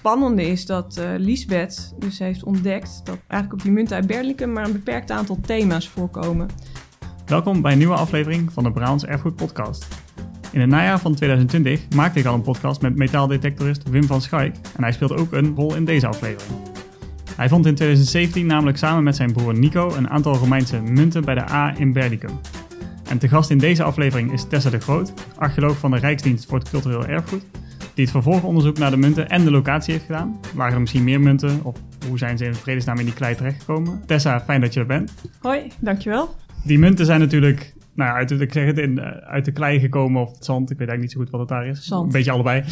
spannende is dat uh, Lisbeth dus heeft ontdekt dat eigenlijk op die munten uit Berlicum maar een beperkt aantal thema's voorkomen. Welkom bij een nieuwe aflevering van de Brabants Erfgoed Podcast. In het najaar van 2020 maakte ik al een podcast met metaaldetectorist Wim van Schaik en hij speelt ook een rol in deze aflevering. Hij vond in 2017 namelijk samen met zijn broer Nico een aantal Romeinse munten bij de A in Berlicum. En te gast in deze aflevering is Tessa de Groot, archeoloog van de Rijksdienst voor het Cultureel Erfgoed, die het vervolgonderzoek naar de munten en de locatie heeft gedaan. Waren er misschien meer munten of hoe zijn ze in vredesnaam in die klei terechtgekomen? Tessa, fijn dat je er bent. Hoi, dankjewel. Die munten zijn natuurlijk nou, uit, ik zeg het, in, eh, uit de klei gekomen of het zand. Ik weet eigenlijk niet zo goed wat het daar is. Zand. Een beetje allebei.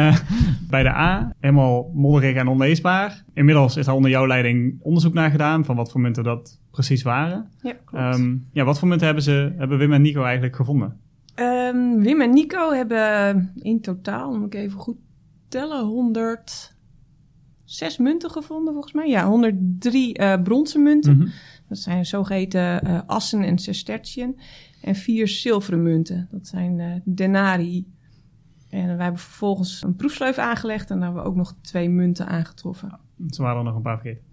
bij de A, helemaal modderig en onleesbaar. Inmiddels is er onder jouw leiding onderzoek naar gedaan van wat voor munten dat precies waren. Ja, klopt. Um, ja, wat voor munten hebben, ze, hebben Wim en Nico eigenlijk gevonden? Um, Wim en Nico hebben in totaal, moet ik even goed tellen, 106 munten gevonden volgens mij. Ja, 103 uh, bronzen munten. Mm -hmm. Dat zijn zogeheten uh, assen en sestertien. En vier zilveren munten. Dat zijn uh, denarii. En wij hebben vervolgens een proefsleuf aangelegd. En daar hebben we ook nog twee munten aangetroffen. Ze waren er nog een paar vergeten.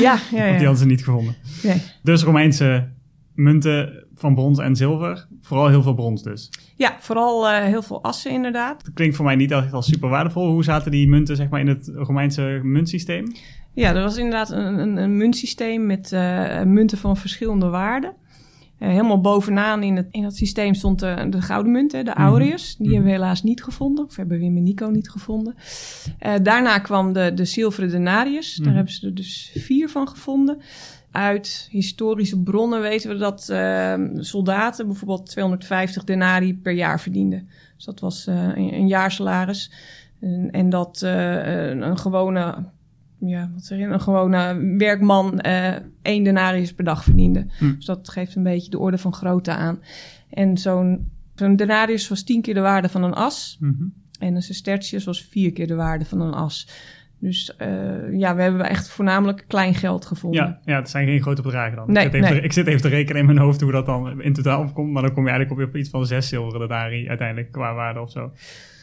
ja, ja, ja. Want die hadden ze niet gevonden. Nee. Dus Romeinse munten van brons en zilver. Vooral heel veel brons dus. Ja, vooral uh, heel veel assen inderdaad. Dat klinkt voor mij niet echt als super waardevol. Hoe zaten die munten zeg maar, in het Romeinse muntsysteem? Ja, er was inderdaad een, een, een muntsysteem met uh, munten van verschillende waarden. Uh, helemaal bovenaan in het, in het systeem stond de, de gouden munt, hè, de aureus. Die Mhm. hebben we helaas niet gevonden. Of hebben Wim en Nico niet gevonden. Uh, daarna kwam de, de zilveren denarius. Daar Mhm. hebben ze er dus vier van gevonden. Uit historische bronnen weten we dat uh, soldaten bijvoorbeeld 250 denarii per jaar verdienden. Dus dat was uh, een, een jaarsalaris. En, en dat een gewone, ja, wat zeg je, een gewone werkman uh, één denarius per dag verdiende. Hm. Dus dat geeft een beetje de orde van grootte aan. En zo'n zo'n denarius was tien keer de waarde van een as. Mhm. En een sestertius was vier keer de waarde van een as. Dus uh, ja, we hebben echt voornamelijk klein geld gevonden. Ja, ja, het zijn geen grote bedragen dan. Nee, ik, zit even nee. te, ik zit even te rekenen in mijn hoofd hoe dat dan in totaal opkomt. Maar dan kom je eigenlijk op iets van zes zilveren denari uiteindelijk qua waarde of zo.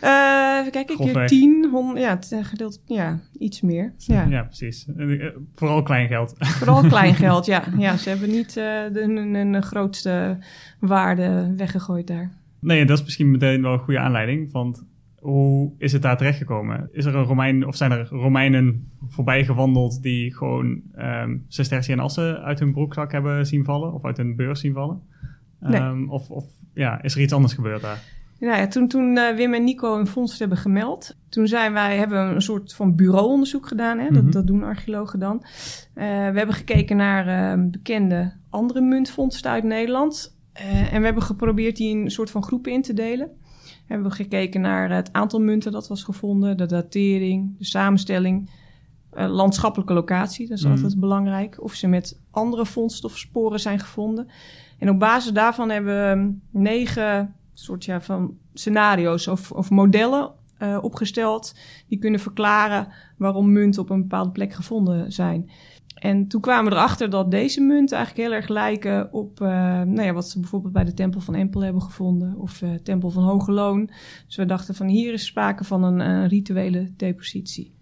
Uh, even kijken, Grofweg. tien, hond, ja, het gedeeld, ja, iets meer. Ja, Ja, precies. Uh, Vooral klein geld. Vooral klein geld, ja. ja ze hebben niet uh, de, hun, hun grootste waarde weggegooid daar. Nee, dat is misschien meteen wel een goede aanleiding. Want hoe is het daar terechtgekomen? Is er een Romein, of zijn er Romeinen voorbij gewandeld die gewoon um, sestertie en assen uit hun broekzak hebben zien vallen? Of uit hun beurs zien vallen? Nee. Um, of, of ja, is er iets anders gebeurd daar? Nou ja, toen, toen uh, Wim en Nico hun vondst hebben gemeld, toen zijn wij, hebben we een soort van bureauonderzoek gedaan. Hè? Dat, Mhm. dat doen archeologen dan. Uh, we hebben gekeken naar uh, bekende andere muntvondsten uit Nederland. Uh, en we hebben geprobeerd die in een soort van groepen in te delen. We hebben gekeken naar het aantal munten dat was gevonden, de datering, de samenstelling, uh, landschappelijke locatie, dat is Mhm. altijd belangrijk. Of ze met andere vondsten of sporen zijn gevonden. En op basis daarvan hebben we negen soort ja, van scenario's of, of modellen uh, opgesteld die kunnen verklaren waarom munten op een bepaalde plek gevonden zijn. En toen kwamen we erachter dat deze munten eigenlijk heel erg lijken op uh, nou ja, wat ze bijvoorbeeld bij de Tempel van Empel hebben gevonden of uh, Tempel van Hoge Loon. Dus we dachten van hier is sprake van een, een rituele depositie.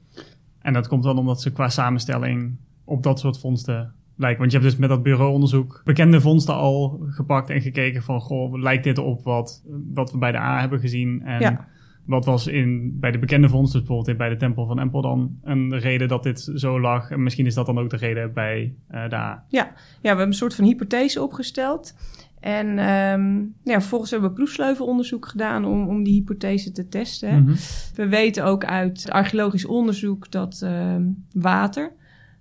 En dat komt dan omdat ze qua samenstelling op dat soort vondsten lijken. Want je hebt dus met dat bureauonderzoek bekende vondsten al gepakt en gekeken van, goh, lijkt dit op wat, wat we bij de A hebben gezien? En Ja. Wat was in, bij de bekende vondsten, bijvoorbeeld bij de Tempel van Empel dan een reden dat dit zo lag? En misschien is dat dan ook de reden bij uh, de A. Ja. ja, we hebben een soort van hypothese opgesteld. En um, ja, vervolgens hebben we proefsleuvelonderzoek gedaan om, om die hypothese te testen. Mhm. We weten ook uit archeologisch onderzoek dat uh, water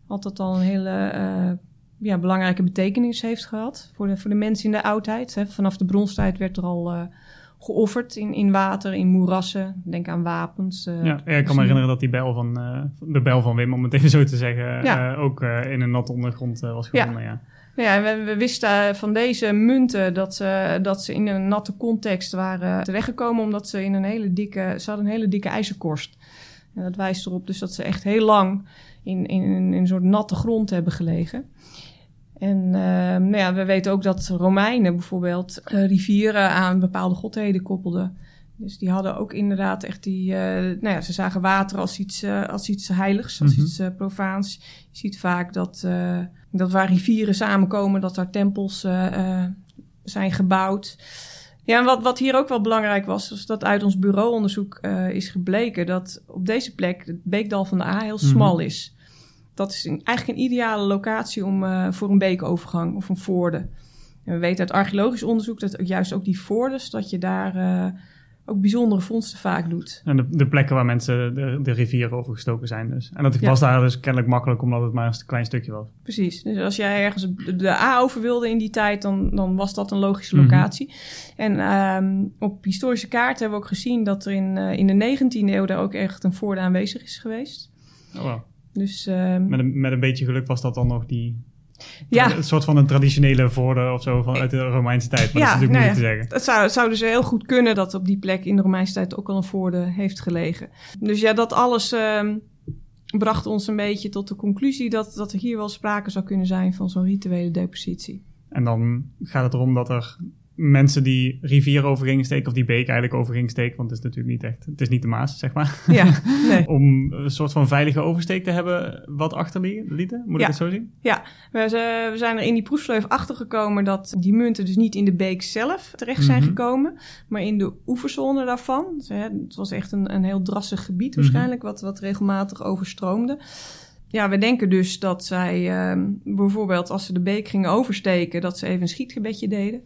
altijd al een hele uh, ja, belangrijke betekenis heeft gehad voor de, voor de mensen in de oudheid. Hè. Vanaf de bronstijd werd er al uh, geofferd in, in water, in moerassen. Denk aan wapens. Uh, ja, ik kan me herinneren dat die bijl van, uh, de bijl van Wim, om het even zo te zeggen, Ja. uh, ook in een natte ondergrond was gevonden. Ja. Ja, ja we, we, wisten van deze munten dat ze, dat ze in een natte context waren terechtgekomen, omdat ze in een hele dikke, ze hadden een hele dikke ijzerkorst. En dat wijst erop dus dat ze echt heel lang in, in, in een soort natte grond hebben gelegen. En uh, nou ja, we weten ook dat Romeinen bijvoorbeeld uh, rivieren aan bepaalde godheden koppelden. Dus die hadden ook inderdaad echt die... eh, nou ja, ze zagen water als iets, eh, als iets heiligs, als Mhm. iets eh, profaans. Je ziet vaak dat, eh, dat waar rivieren samenkomen, dat daar tempels eh, eh, zijn gebouwd. Ja, en wat, wat hier ook wel belangrijk was, was dat uit ons bureauonderzoek eh, is gebleken dat op deze plek het beekdal van de A heel Mhm. smal is. Dat is een, eigenlijk een ideale locatie om, eh, voor een beekovergang of een voorde. En we weten uit archeologisch onderzoek dat juist ook die voordes, dat je daar eh, ook bijzondere vondsten vaak doet. En de, de plekken waar mensen de, de rivier overgestoken zijn dus. En dat Ja. was daar dus kennelijk makkelijk omdat het maar een klein stukje was. Precies. Dus als jij ergens de- A over wilde in die tijd, dan, dan was dat een logische Mhm. locatie. En ehm, op historische kaarten hebben we ook gezien dat er in, eh, in de 19e eeuw daar ook echt een voorde aanwezig is geweest. Oh, wel. Dus ehm, met, een, met een beetje geluk was dat dan nog die... ja, Een soort van een traditionele voorde of zo van, uit de Romeinse tijd. Maar Ja, dat is natuurlijk nou moeilijk te zeggen. het zou, het zou dus heel goed kunnen dat op die plek in de Romeinse tijd ook al een voorde heeft gelegen. Dus ja, dat alles ehm, bracht ons een beetje tot de conclusie dat, dat er hier wel sprake zou kunnen zijn van zo'n rituele depositie. En dan gaat het erom dat er mensen die rivier over gingen steken, of die beek eigenlijk over gingen steken, want het is natuurlijk niet echt, het is niet de Maas, zeg maar. Ja, nee. Om een soort van veilige oversteek te hebben wat achterlieten, moet Ja. ik het zo zien? Ze- we zijn er in die proefsleuf achter gekomen dat die munten dus niet in de beek zelf terecht zijn Mhm. gekomen, maar in de oeverzone daarvan. Dus, hè, het was echt een, een heel drassig gebied Mhm. waarschijnlijk, wat, wat regelmatig overstroomde. Ja, we denken dus dat zij ehm, bijvoorbeeld als ze de beek gingen oversteken, dat ze even een schietgebedje deden.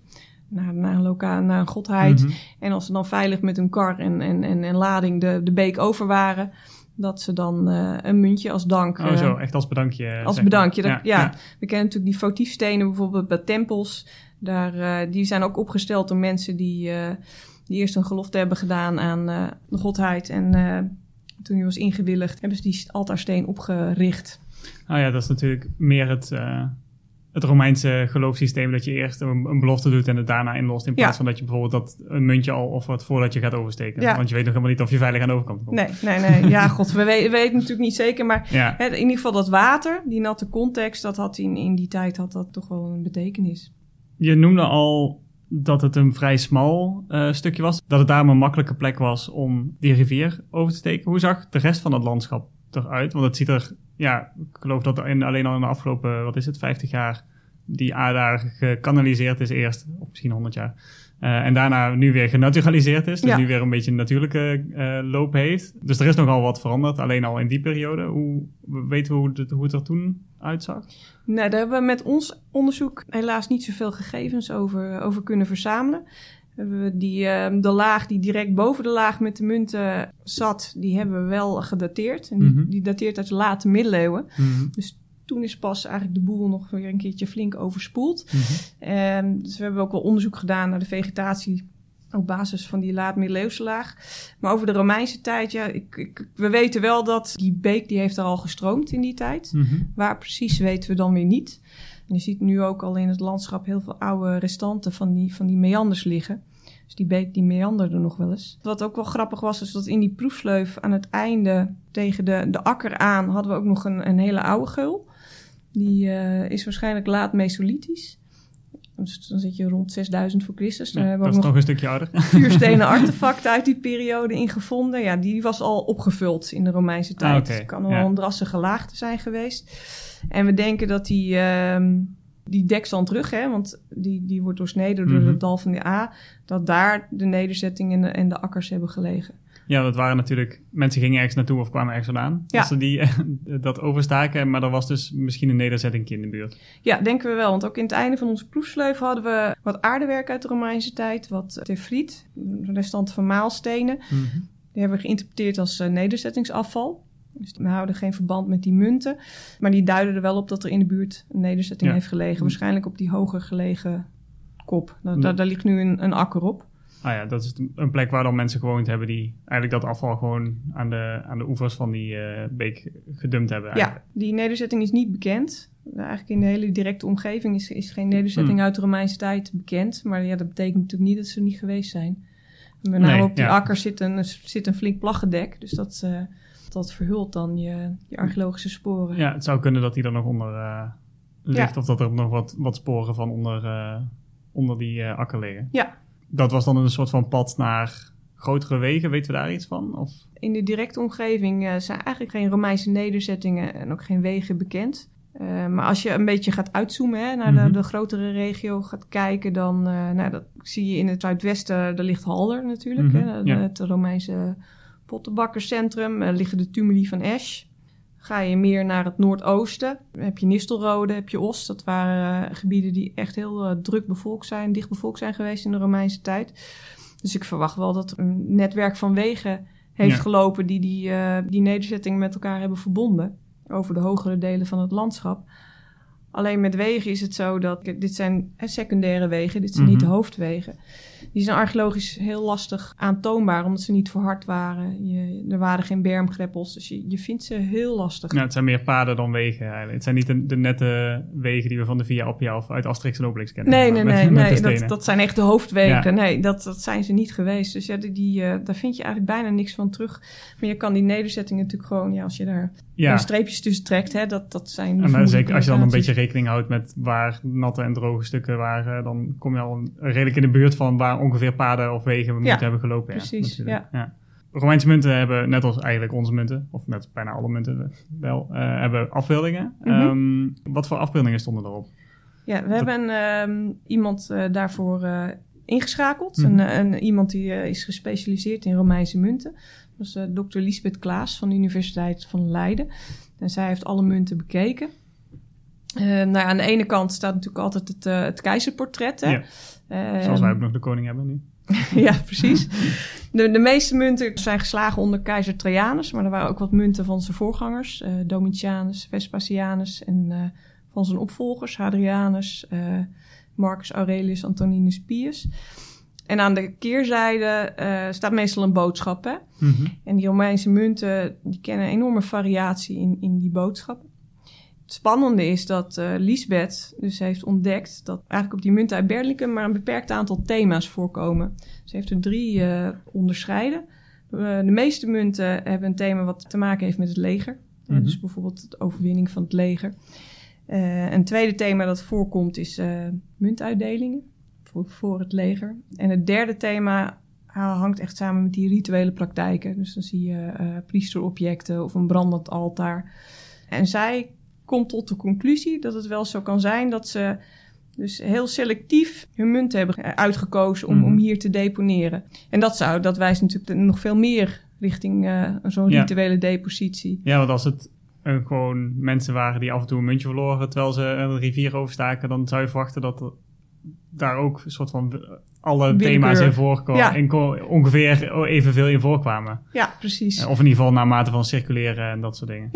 Naar, naar, een, loka naar een godheid. Mhm. En als ze dan veilig met hun kar en, en, en, en lading de, de beek over waren, dat ze dan eh, een muntje als dank. Oh eh, zo, echt als bedankje. eh, als bedankje. Dat, ja, we kennen natuurlijk die votiefstenen bijvoorbeeld bij tempels. Daar, eh, die zijn ook opgesteld door mensen die, eh, die eerst een gelofte hebben gedaan aan eh, de godheid. En eh, toen die was ingewilligd, hebben ze die altaarsteen opgericht. Nou ja, dat is natuurlijk meer het, eh, het Romeinse geloofssysteem dat je eerst een, een belofte doet en het daarna inlost. In plaats Ja. van dat je bijvoorbeeld dat een muntje al offert voordat je gaat oversteken. Ja. Want je weet nog helemaal niet of je veilig aan de overkant komt. Nee, nee, nee. Ja, god, we weten, weten natuurlijk niet zeker. Maar Ja, hè, in ieder geval dat water, die natte context, dat had in, in die tijd had dat toch wel een betekenis. je noemde al dat het een vrij smal eh, stukje was. Dat het daarom een makkelijke plek was om die rivier over te steken. Hoe zag de rest van het landschap eruit? Want het ziet er, ja, ik geloof dat in, alleen al in de afgelopen, wat is het, 50 jaar die A daar gekanaliseerd is eerst, of misschien 100 jaar. Eh, en daarna nu weer genaturaliseerd is. Dus Ja. nu weer een beetje een natuurlijke eh, loop heeft. Dus er is nogal wat veranderd, alleen al in die periode. Hoe weten we hoe het, hoe het er toen uitzag? Nee, daar hebben we met ons onderzoek helaas niet zoveel gegevens over, over kunnen verzamelen. Hebben we die, eh, de laag die direct boven de laag met de munten zat, die hebben we wel gedateerd. En die, Mhm. die dateert uit de late middeleeuwen. Mhm. Toen is pas eigenlijk de boel nog weer een keertje flink overspoeld. Mhm. Ehm, dus we hebben ook wel onderzoek gedaan naar de vegetatie op basis van die laat-middeleeuwse laag. Maar over de Romeinse tijd, ja, ik, ik- we weten wel dat die beek die heeft er al gestroomd in die tijd. Waar precies weten we dan weer niet. En je ziet nu ook al in het landschap heel veel oude restanten van die, van die meanders liggen. Dus die beek die meanderde nog wel eens. Wat ook wel grappig was, is dat in die proefsleuf aan het einde tegen de, de akker aan hadden we ook nog een, een hele oude geul. Die eh, is waarschijnlijk laat Mesolithisch. Dus dan zit je rond 6000 voor Christus. Daar Ja, hebben dat we is ook nog nog een stukje ouder. vuurstenen artefacten uit die periode in gevonden. Ja, die was al opgevuld in de Romeinse tijd. Ah. Dus het kan wel Ja. een drassige laagte zijn geweest. En we denken dat die, ehm die dekstand terug, hè, want die, die wordt doorsneden door Mhm. het dal van de A, dat daar de nederzetting en de, en de akkers hebben gelegen. Ja, dat waren natuurlijk... Mensen gingen ergens naartoe of kwamen ergens vandaan. Ja. Als ze die, dat overstaken. Maar er was dus misschien een nederzetting in de buurt. Ja, denken we wel. Want ook in het einde van onze proefsleuf hadden we wat aardewerk uit de Romeinse tijd, wat tefriet, restanten van maalstenen. Die hebben we geïnterpreteerd als eh, nederzettingsafval. Dus we houden geen verband met die munten. Maar die duiden er wel op dat er in de buurt een nederzetting Ja. heeft gelegen. Waarschijnlijk op die hoger gelegen kop. Daar, Ja. daar, daar ligt nu een, een akker op. Ah ja, dat is een plek waar dan mensen gewoond hebben... die eigenlijk dat afval gewoon aan de, aan de oevers van die eh, beek gedumpt hebben. Ja, die nederzetting is niet bekend. Eigenlijk in de hele directe omgeving is, is geen nederzetting Hmm. uit de Romeinse tijd bekend. Maar ja, dat betekent natuurlijk niet dat ze er niet geweest zijn. Met name Nee, op die ja. akker zit een, zit een flink plaggedek. Dus dat, eh, dat verhult dan je, je archeologische sporen. Ja, het zou kunnen dat die er nog onder eh, ligt. Of dat er nog wat, wat sporen van onder, eh, onder die eh, akker liggen. Ja. Dat was dan een soort van pad naar grotere wegen, weten we daar iets van? Of? In de directe omgeving uh, zijn eigenlijk geen Romeinse nederzettingen en ook geen wegen bekend. Uh, maar als je een beetje gaat uitzoomen hè, naar de, Mhm. de grotere regio gaat kijken, dan uh, nou, dat zie je in het zuidwesten, daar ligt Halder natuurlijk, Mhm, hè, ja. het Romeinse pottenbakkerscentrum, er liggen de tumuli van Esch. Ga je meer naar het noordoosten, heb je Nistelrode, heb je Os. Dat waren uh, gebieden die echt heel uh, druk bevolkt zijn, dicht bevolkt zijn geweest in de Romeinse tijd. Dus ik verwacht wel dat er een netwerk van wegen heeft Ja. gelopen die die, uh, die nederzettingen met elkaar hebben verbonden. Over de hogere delen van het landschap. Alleen met wegen is het zo dat, dit zijn hè, secundaire wegen, dit zijn Mhm. niet de hoofdwegen. Die zijn archeologisch heel lastig aantoonbaar, omdat ze niet verhard waren. Je, er waren geen bermgreppels, dus je, je vindt ze heel lastig. Nou, het zijn meer paden dan wegen eigenlijk. Het zijn niet de, de nette wegen die we van de Via Appia of uit Asterix en Obelix kennen. Nee, nee, met- nee, met nee dat, dat zijn echt de hoofdwegen. Ja. Nee, dat, dat zijn ze niet geweest. Dus ja, die, die, eh, daar vind je eigenlijk bijna niks van terug. Maar je kan die nederzettingen natuurlijk gewoon, ja, als je daar ja. streepjes tussen trekt, hè, dat, dat zijn... En dan voeren zeker als je dan een beetje rekening houdt met waar natte en droge stukken waren, dan kom je al een- redelijk in de buurt van waar ongeveer paden of wegen we Ja, moeten hebben gelopen. precies, ja, natuurlijk. ja. Romeinse munten hebben, net als eigenlijk onze munten, of net bijna alle munten wel, eh, hebben afbeeldingen. Mhm. Ehm, wat voor afbeeldingen stonden erop? Ja, we hebben ehm, iemand eh, daarvoor eh, ingeschakeld. Mhm. een, een, iemand die eh, is gespecialiseerd in Romeinse munten. Dat is eh, dokter Lisbeth Klaas van de Universiteit van Leiden. En zij heeft alle munten bekeken. Eh, nou, ja, aan de ene kant staat natuurlijk altijd het, eh, het keizerportret. Hè? Ja. Zoals wij ook nog de koning hebben nu. ja, precies. De, de meeste munten zijn geslagen onder keizer Trajanus, maar er waren ook wat munten van zijn voorgangers, Domitianus, Vespasianus en van zijn opvolgers, Hadrianus, Marcus Aurelius, Antoninus Pius. En aan de keerzijde eh, staat meestal een boodschap. Hè? Mhm. En die Romeinse munten die kennen een enorme variatie in, in die boodschappen. Het spannende is dat eh Lisbeth dus heeft ontdekt dat eigenlijk op die munten uit Berlikum maar een beperkt aantal thema's voorkomen. Ze heeft er drie eh, onderscheiden. De meeste munten hebben een thema wat te maken heeft met het leger. Mhm. dus bijvoorbeeld de overwinning van het leger. Een tweede thema dat voorkomt is muntuitdelingen voor, voor het leger. En het derde thema hangt echt samen met die rituele praktijken. Dus dan zie je eh, priesteropjecten of een brandend altaar. En zij komt tot de conclusie dat het wel zo kan zijn dat ze dus heel selectief hun munt hebben eh, uitgekozen om, Mhm. om hier te deponeren. En dat zou, dat wijst natuurlijk nog veel meer richting eh, zo'n Ja. rituele depositie. Ja, want als het gewoon mensen waren die af en toe een muntje verloren terwijl ze een rivier overstaken, dan zou je verwachten dat er daar ook een soort van eh, alle Willekeur. thema's in voorkomen. Ja. Ko- ongeveer evenveel in voorkwamen. Ja, precies. Eh, Of in ieder geval naar mate van circuleren en dat soort dingen.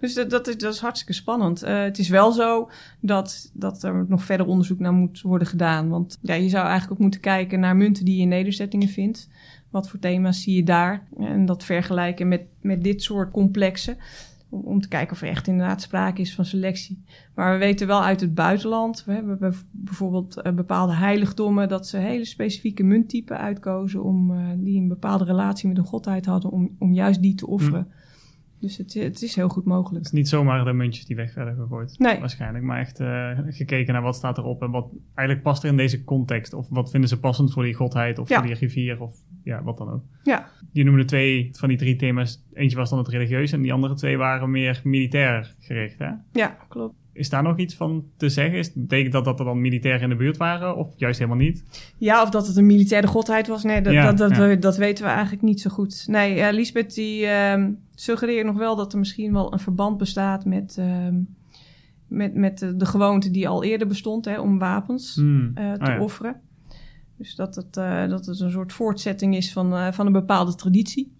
Dus dat, dat, is, dat is hartstikke spannend. Eh, het is wel zo dat, dat er nog verder onderzoek naar moet worden gedaan. Want ja, je zou eigenlijk ook moeten kijken naar munten die je in nederzettingen vindt. Wat voor thema's zie je daar? En dat vergelijken met, met dit soort complexen. Om, om te kijken of er echt inderdaad sprake is van selectie. Maar we weten wel uit het buitenland. We hebben bijvoorbeeld eh, bepaalde heiligdommen. dat ze hele specifieke munttypen uitkozen. Om, eh, die een bepaalde relatie met een godheid hadden. om, om juist die te offeren. Dus het, het is heel goed mogelijk. Het is niet zomaar de muntjes die weg werden gegooid. Nee. Waarschijnlijk, maar echt eh, gekeken naar wat staat erop en wat eigenlijk past er in deze context. Of wat vinden ze passend voor die godheid of Ja. voor die rivier of ja, wat dan ook. Ja. Je noemde twee van die drie thema's. Eentje was dan het religieus en die andere twee waren meer militair gericht. Hè? Ja, klopt. Is daar nog iets van te zeggen? Is, betekent dat dat er dan militair in de buurt waren of juist helemaal niet? Ja, of dat het een militaire godheid was, nee, dat, Ja, dat, dat, ja. we- dat weten we eigenlijk niet zo goed. Nee, ja, Lisbeth die ehm, suggereert nog wel dat er misschien wel een verband bestaat met, ehm, met, met de, de gewoonte die al eerder bestond hè, om wapens Hmm. eh, te ja. offeren. Dus dat het, eh, dat het een soort voortzetting is van, eh, van een bepaalde traditie,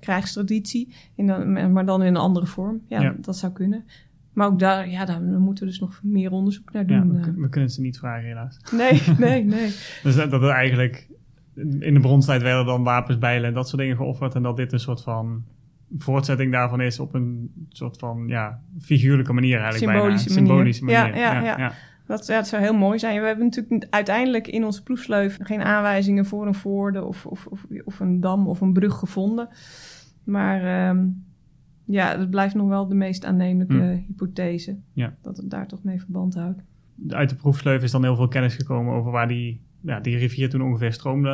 krijgstraditie, in dan, maar dan in een andere vorm. Ja, Ja. dat zou kunnen. Maar ook daar, ja, daar moeten we dus nog meer onderzoek naar Ja, doen. we, eh. we kunnen ze niet vragen helaas. Nee, nee, nee. Dus dat, dat er eigenlijk in de bronstijd werden dan wapens, bijlen en dat soort dingen geofferd. En dat dit een soort van voortzetting daarvan is op een soort van ja, figuurlijke manier eigenlijk Symbolische bijna. manier. Symbolische manier. Ja, ja, ja. Dat, ja, dat zou heel mooi zijn. We hebben natuurlijk uiteindelijk in onze proefsleuf geen aanwijzingen voor een voorde of, of, of, of een dam of een brug gevonden. Maar ehm, ja, het blijft nog wel de meest aannemelijke Hmm. hypothese. Ja. Dat het daar toch mee verband houdt. Uit de proefsleuf is dan heel veel kennis gekomen over waar die ja, die rivier toen ongeveer stroomde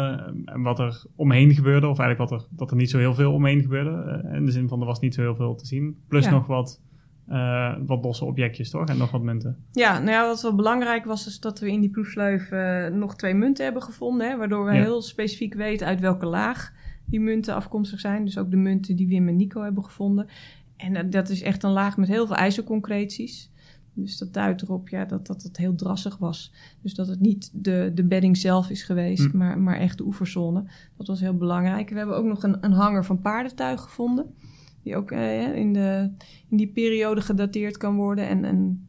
eh, en wat er omheen gebeurde. Of eigenlijk wat er, dat er niet zo heel veel omheen gebeurde. Uh, in de zin van er was niet zo heel veel te zien. Plus Ja. nog wat, eh, wat losse objectjes toch? En nog wat munten. Ja, nou ja, wat wel belangrijk was, is dat we in die proefsleuf eh, nog twee munten hebben gevonden. Hè, waardoor we Ja. heel specifiek weten uit welke laag die munten afkomstig zijn. Dus ook de munten die Wim en Nico hebben gevonden. En eh, dat is echt een laag met heel veel ijzerconcreties. Dus dat duidt erop ja, dat, dat het heel drassig was. Dus dat het niet de, de bedding zelf is geweest, Hm. maar, maar echt de oeverzone. Dat was heel belangrijk. We hebben ook nog een, een hanger van paardentuig gevonden. Die ook eh, in, de, in die periode gedateerd kan worden. En, en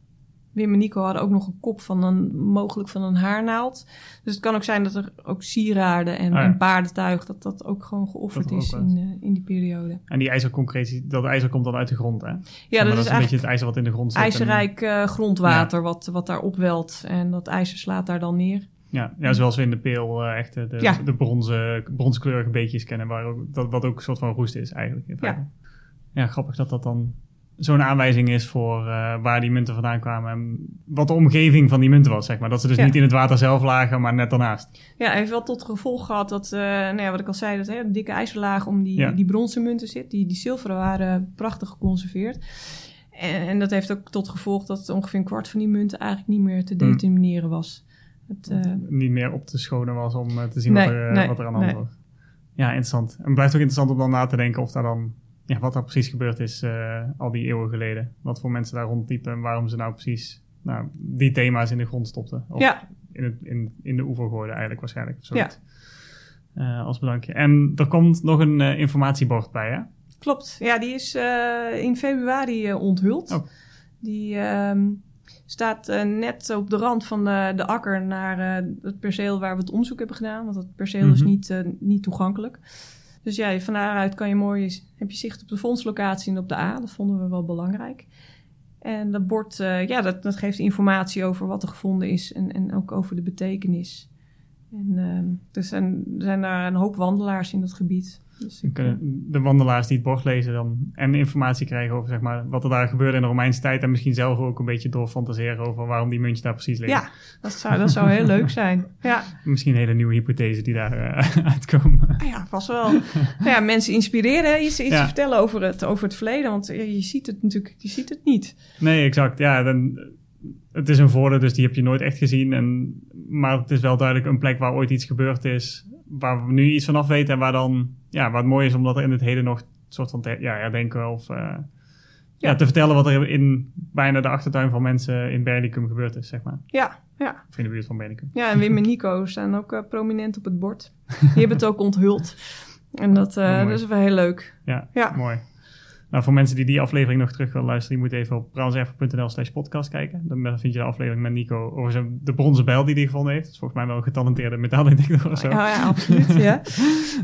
Wim en Nico hadden ook nog een kop van een, mogelijk van een haarnaald. Dus het kan ook zijn dat er ook sieraden en, Ah, ja. en paardentuig, dat dat ook gewoon geofferd is in, eh, in die periode. En die ijzerconcretie, dat ijzer komt dan uit de grond, hè? Ja, dat, is een beetje het ijzer wat in de grond zit. ijzerrijk eh, grondwater wat, wat daar opwelt. En dat ijzer slaat daar dan neer. Ja, ja, zoals we in de peel eh, echt de, de, Ja. de bronzen, bronskleurige beetjes kennen, waar ook, dat, wat ook een soort van roest is eigenlijk. In feite. ja, grappig dat dat dan zo'n aanwijzing is voor eh, waar die munten vandaan kwamen en wat de omgeving van die munten was, zeg maar. Dat ze dus Ja. niet in het water zelf lagen, maar net daarnaast. Ja, heeft wel tot gevolg gehad dat, eh, nou ja, wat ik al zei, dat hè, een dikke ijzerlaag om die, Ja. die bronzen munten zit. Die, die zilveren waren prachtig geconserveerd. En, en dat heeft ook tot gevolg dat ongeveer een kwart van die munten eigenlijk niet meer te Hmm. determineren was. Het, eh, Niet meer op te schonen was om te zien Nee, wat, er, nee, wat er aan de hand nee. was. Ja, interessant. En het blijft ook interessant om dan na te denken of daar dan, ja, wat daar precies gebeurd is eh, al die eeuwen geleden. Wat voor mensen daar rondliepen en waarom ze nou precies nou, die thema's in de grond stopten. Of ja, in, het, in, in de oever gooiden eigenlijk waarschijnlijk. Zoiets. Eh, als bedankje. En er komt nog een eh, informatiebord bij, hè? klopt. Ja, die is in februari onthuld. Oh. Die ehm, staat net op de rand van de, de akker naar het perceel waar we het onderzoek hebben gedaan. Want dat perceel is Mhm. niet, niet toegankelijk. Dus ja, van daaruit kan je mooi, heb je zicht op de fondslocatie en op de A. Dat vonden we wel belangrijk. En dat bord, eh, ja, dat, dat geeft informatie over wat er gevonden is en, en ook over de betekenis. En ehm, er, zijn, er zijn daar een hoop wandelaars in dat gebied. Dus Dan ik, kunnen de wandelaars die het bord lezen dan en informatie krijgen over zeg maar, wat er daar gebeurde in de Romeinse tijd. En misschien zelf ook een beetje doorfantaseren over waarom die muntjes daar precies liggen. Ja, dat zou, dat zou heel leuk zijn. Ja, Misschien hele nieuwe hypothesen die daar eh, uitkomen. ah ja vast wel. Nou ja, mensen inspireren, iets, iets Ja. vertellen over het, over het verleden. Want je, je ziet het natuurlijk je ziet het niet. Nee, exact. Ja, dan, het is een voordeel, dus die heb je nooit echt gezien. En, maar het is wel duidelijk een plek waar ooit iets gebeurd is. Waar we nu iets vanaf weten. En waar dan, ja, wat mooi is, omdat er in het heden nog een soort van te, ja, herdenken of eh, ja. Ja. te vertellen wat er in bijna de achtertuin van mensen in Berlicum gebeurd is, zeg maar. Ja, ja. Of in de buurt van Berlicum. ja en Wim en Nico staan ook eh, prominent op het bord. Die hebben het ook onthuld. En dat, eh, dat is wel heel leuk. Ja, Ja. mooi. Nou, voor mensen die die aflevering nog terug willen luisteren, die moeten even op browserver.nl slash podcast kijken. Dan vind je de aflevering met Nico over zijn, de bronzen bijl die hij gevonden heeft. Dat is volgens mij wel een getalenteerde metaaldetector of zo. Ja, ja absoluut. Ja.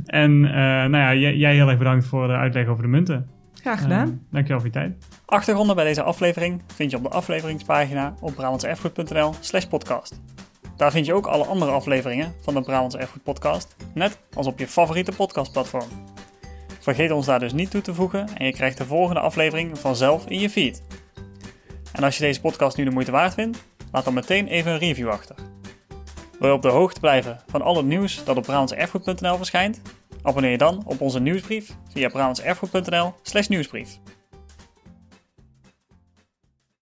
En eh, nou ja, jij, jij heel erg bedankt voor de uitleg over de munten. Graag gedaan. Eh, dankjewel voor je tijd. Achtergronden bij deze aflevering vind je op de afleveringspagina op brabantserfgoed.nl slash podcast. Daar vind je ook alle andere afleveringen van de Brabantse Erfgoed podcast, net als op je favoriete podcastplatform. Vergeet ons daar dus niet toe te voegen en je krijgt de volgende aflevering vanzelf in je feed. En als je deze podcast nu de moeite waard vindt, laat dan meteen even een review achter. Wil je op de hoogte blijven van al het nieuws dat op brabantserfgoed.nl verschijnt? Abonneer je dan op onze nieuwsbrief via brabantserfgoed.nl slash nieuwsbrief.